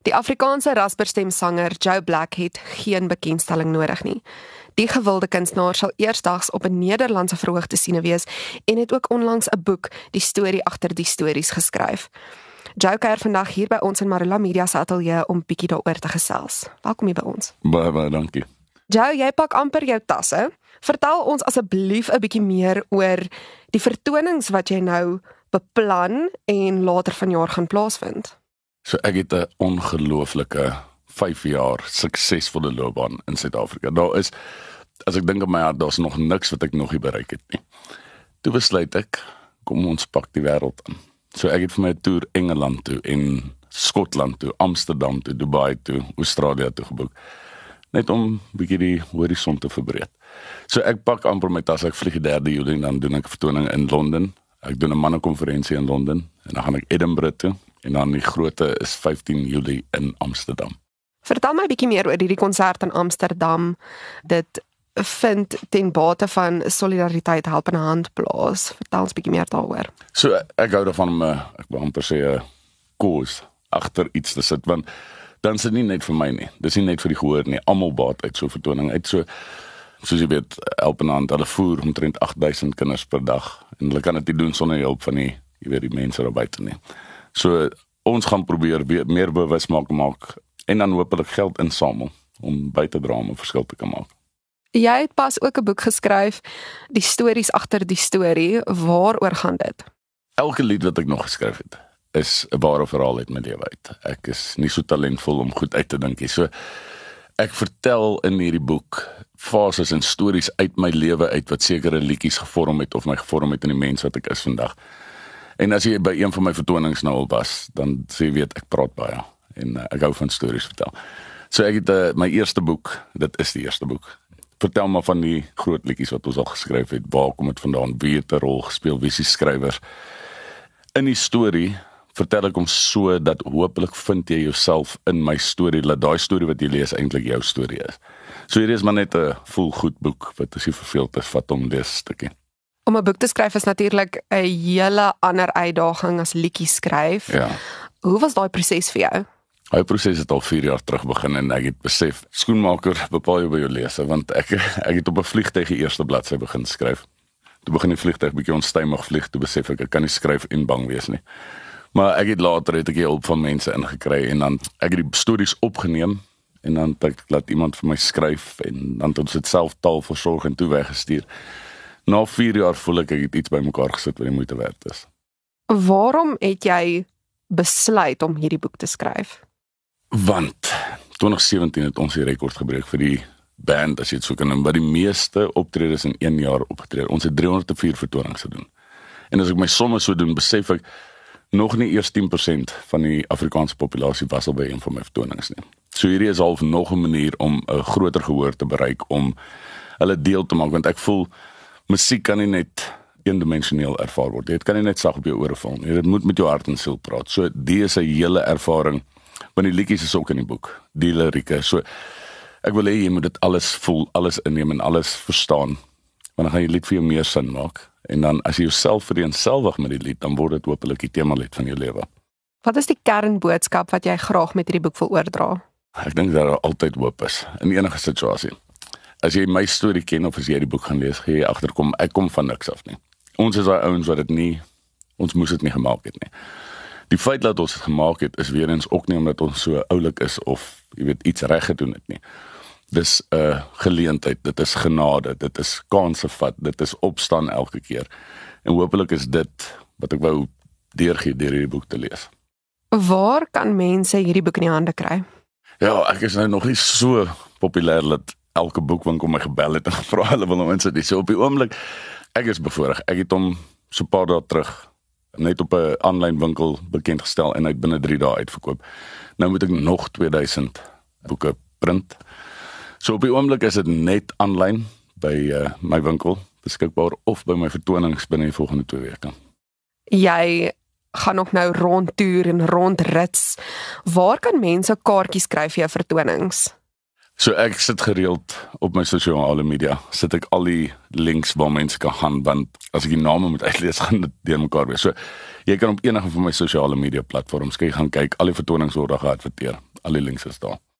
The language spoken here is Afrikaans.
Die Afrikaanse rasperstemsanger Joe Black het geen bekendstelling nodig nie. Die gewilde kunstenaar sal eersdaags op 'n Nederlandse verhoog te sien wees en het ook onlangs 'n boek, Die storie agter die stories geskryf. Joe kuier vandag hier by ons in Marula Media se ateljee om bietjie daaroor te gesels. Welkom hier by ons. Baie baie dankie. Joe, jy pak amper jou tasse. Vertel ons asseblief 'n bietjie meer oor die vertonings wat jy nou beplan en later vanjaar gaan plaasvind. So ek het 'n ongelooflike 5 jaar suksesvolle loopbaan in Suid-Afrika. Daar is as ek dink aan my hart, daar's nog niks wat ek nog nie bereik het nie. Toe besluit ek, kom ons pak die wêreld aan. So ek het vir my 'n toer Engeland toe en Skotland toe, Amsterdam toe, Dubai toe, Australië toe geboek. Net om bietjie die horison te verbreek. So ek pak amper my tas, ek vlieg die 3de Julie en dan doen ek 'n vertoning in Londen. Ek doen 'n mannekonferensie in Londen en dan gaan ek Edinburgh toe en dan die grootte is 15 Julie in Amsterdam. Vertel my 'n bietjie meer oor hierdie konsert in Amsterdam. Dit vind ten bate van solidariteit help in hand plaas. Vertel ons 'n bietjie meer daaroor. So ek hou daarvan om 'n ek wil amper sê 'n koers agter iets te sit want dan is dit nie net vir my nie. Dis nie net vir die gehoor nie. Almal baat uit so 'n vertoning uit so soos jy weet help 'n hand. Hulle voer omtrent 8000 kinders per dag en hulle kan dit nie doen sonder hulp van die jy weet die mense daar buite nie. So ons gaan probeer meer bewus maak maak en dan hopelik geld insamel om by te dra om 'n verskil te kan maak. Jy het pas ook 'n boek geskryf, Die stories agter die storie. Waaroor gaan dit? Elke lied wat ek nog geskryf het, is 'n ware verhaal uit my lewe uit. Ek is nie so talentvol om goed uit te dink nie. So ek vertel in hierdie boek fases en stories uit my lewe uit wat sekere liedjies gevorm het of my gevorm het in die mens wat ek is vandag. En as jy by een van my vertonings nou al was, dan sê jy weet ek praat baie en uh, ek hou van stories vertel. So ek het uh, my eerste boek, dit is die eerste boek. Vertel maar van die groot liedjies wat ons al geskryf het. Waar kom dit vandaan? Wie het 'n rol gespeel? Wie is die skrywers? In die storie vertel ek hom so dat hopelik vind jy jouself in my storie, dat daai storie wat jy lees eintlik jou storie is. So hier is maar net 'n vol goed boek wat as jy verveeld is, vat hom lees stukkie. Om 'n boek te skryf is natuurlik 'n hele ander uitdaging as liedjie skryf. Ja. Hoe was daai proses vir jou? Hy proses het al 4 jaar terug begin en ek het besef skoenmaker bepaal jou by jou lese want ek ek het op 'n vliegtyg die eerste bladsy begin skryf. Toe begin die vliegtyg bietjie onstuimig vlieg, toe besef ek ek kan nie skryf en bang wees nie. Maar ek het later het ek hulp van mense ingekry en dan ek het die stories opgeneem en dan het ek laat iemand vir my skryf en dan het ons dit self taal versorg en toe weggestuur. Na 4 jaar voel ek ek het iets bymekaar gesit wat die moeite werd is. Waarom het jy besluit om hierdie boek te skryf? Want 2017 het ons die rekord gebreek vir die band as jy dit sou kan noem, wat die meeste optredes in 1 jaar opgetree. Ons het 304 vertonings gedoen. En as ek my somme so doen, besef ek nog nie eers 10% van die Afrikaanse populasie was al by een van my vertonings nie. So hierdie is half nog 'n manier om 'n groter gehoor te bereik om hulle deel te maak want ek voel musiek kan nie net eendimensioneel ervaar word. Dit kan nie net sag op jou ore val nie. Dit moet met jou hart en siel praat. So die is 'n hele ervaring want die liedjies is ook in die boek, die lirieke. So ek wil hê jy moet dit alles voel, alles inneem en alles verstaan. Want dan gaan die lied vir jou meer sin maak. En dan as jy jouself vereenselwig met die lied, dan word dit hopelik die tema lied van jou lewe. Wat is die kernboodskap wat jy graag met hierdie boek wil oordra? Ek dink daar altyd hoop is in enige situasie. As jy my storie ken of as jy die boek gaan lees, gaan jy agterkom ek kom van niks af nie. Ons is daai ouens wat dit nie ons moes dit nie gemaak het nie. Die feit dat ons dit gemaak het is weer eens ook nie omdat ons so oulik is of jy weet iets reg gedoen het nie. Dis 'n uh, geleentheid, dit is genade, dit is kanse vat, dit is opstaan elke keer. En hopelik is dit wat ek wou deurgee deur hierdie boek te lees. Waar kan mense hierdie boek in die hande kry? Ja, ek is nou nog nie so populêr dat elke boekwinkel my gebel het en gevra hulle wil hom insit. So op die oomblik ek is bevoorreg. Ek het hom so 'n paar dae terug net op 'n aanlyn winkel bekend gestel en hy het binne 3 dae uitverkoop. Nou moet ek nog 2000 boeke print. So op die oomblik is dit net aanlyn by uh, my winkel beskikbaar of by my vertonings binne die volgende 2 weke. Jy gaan ook nou rondtoer en rondrits. Waar kan mense kaartjies kry vir jou vertonings? So ek sit gereeld op my sosiale media. Sit ek al die links waar mense kan gaan want as ek die name moet uitlees gaan dit deur mekaar wees. So jy kan op enige van my sosiale media platforms kyk gaan kyk al die vertonings word daar geadverteer. Al die links is daar.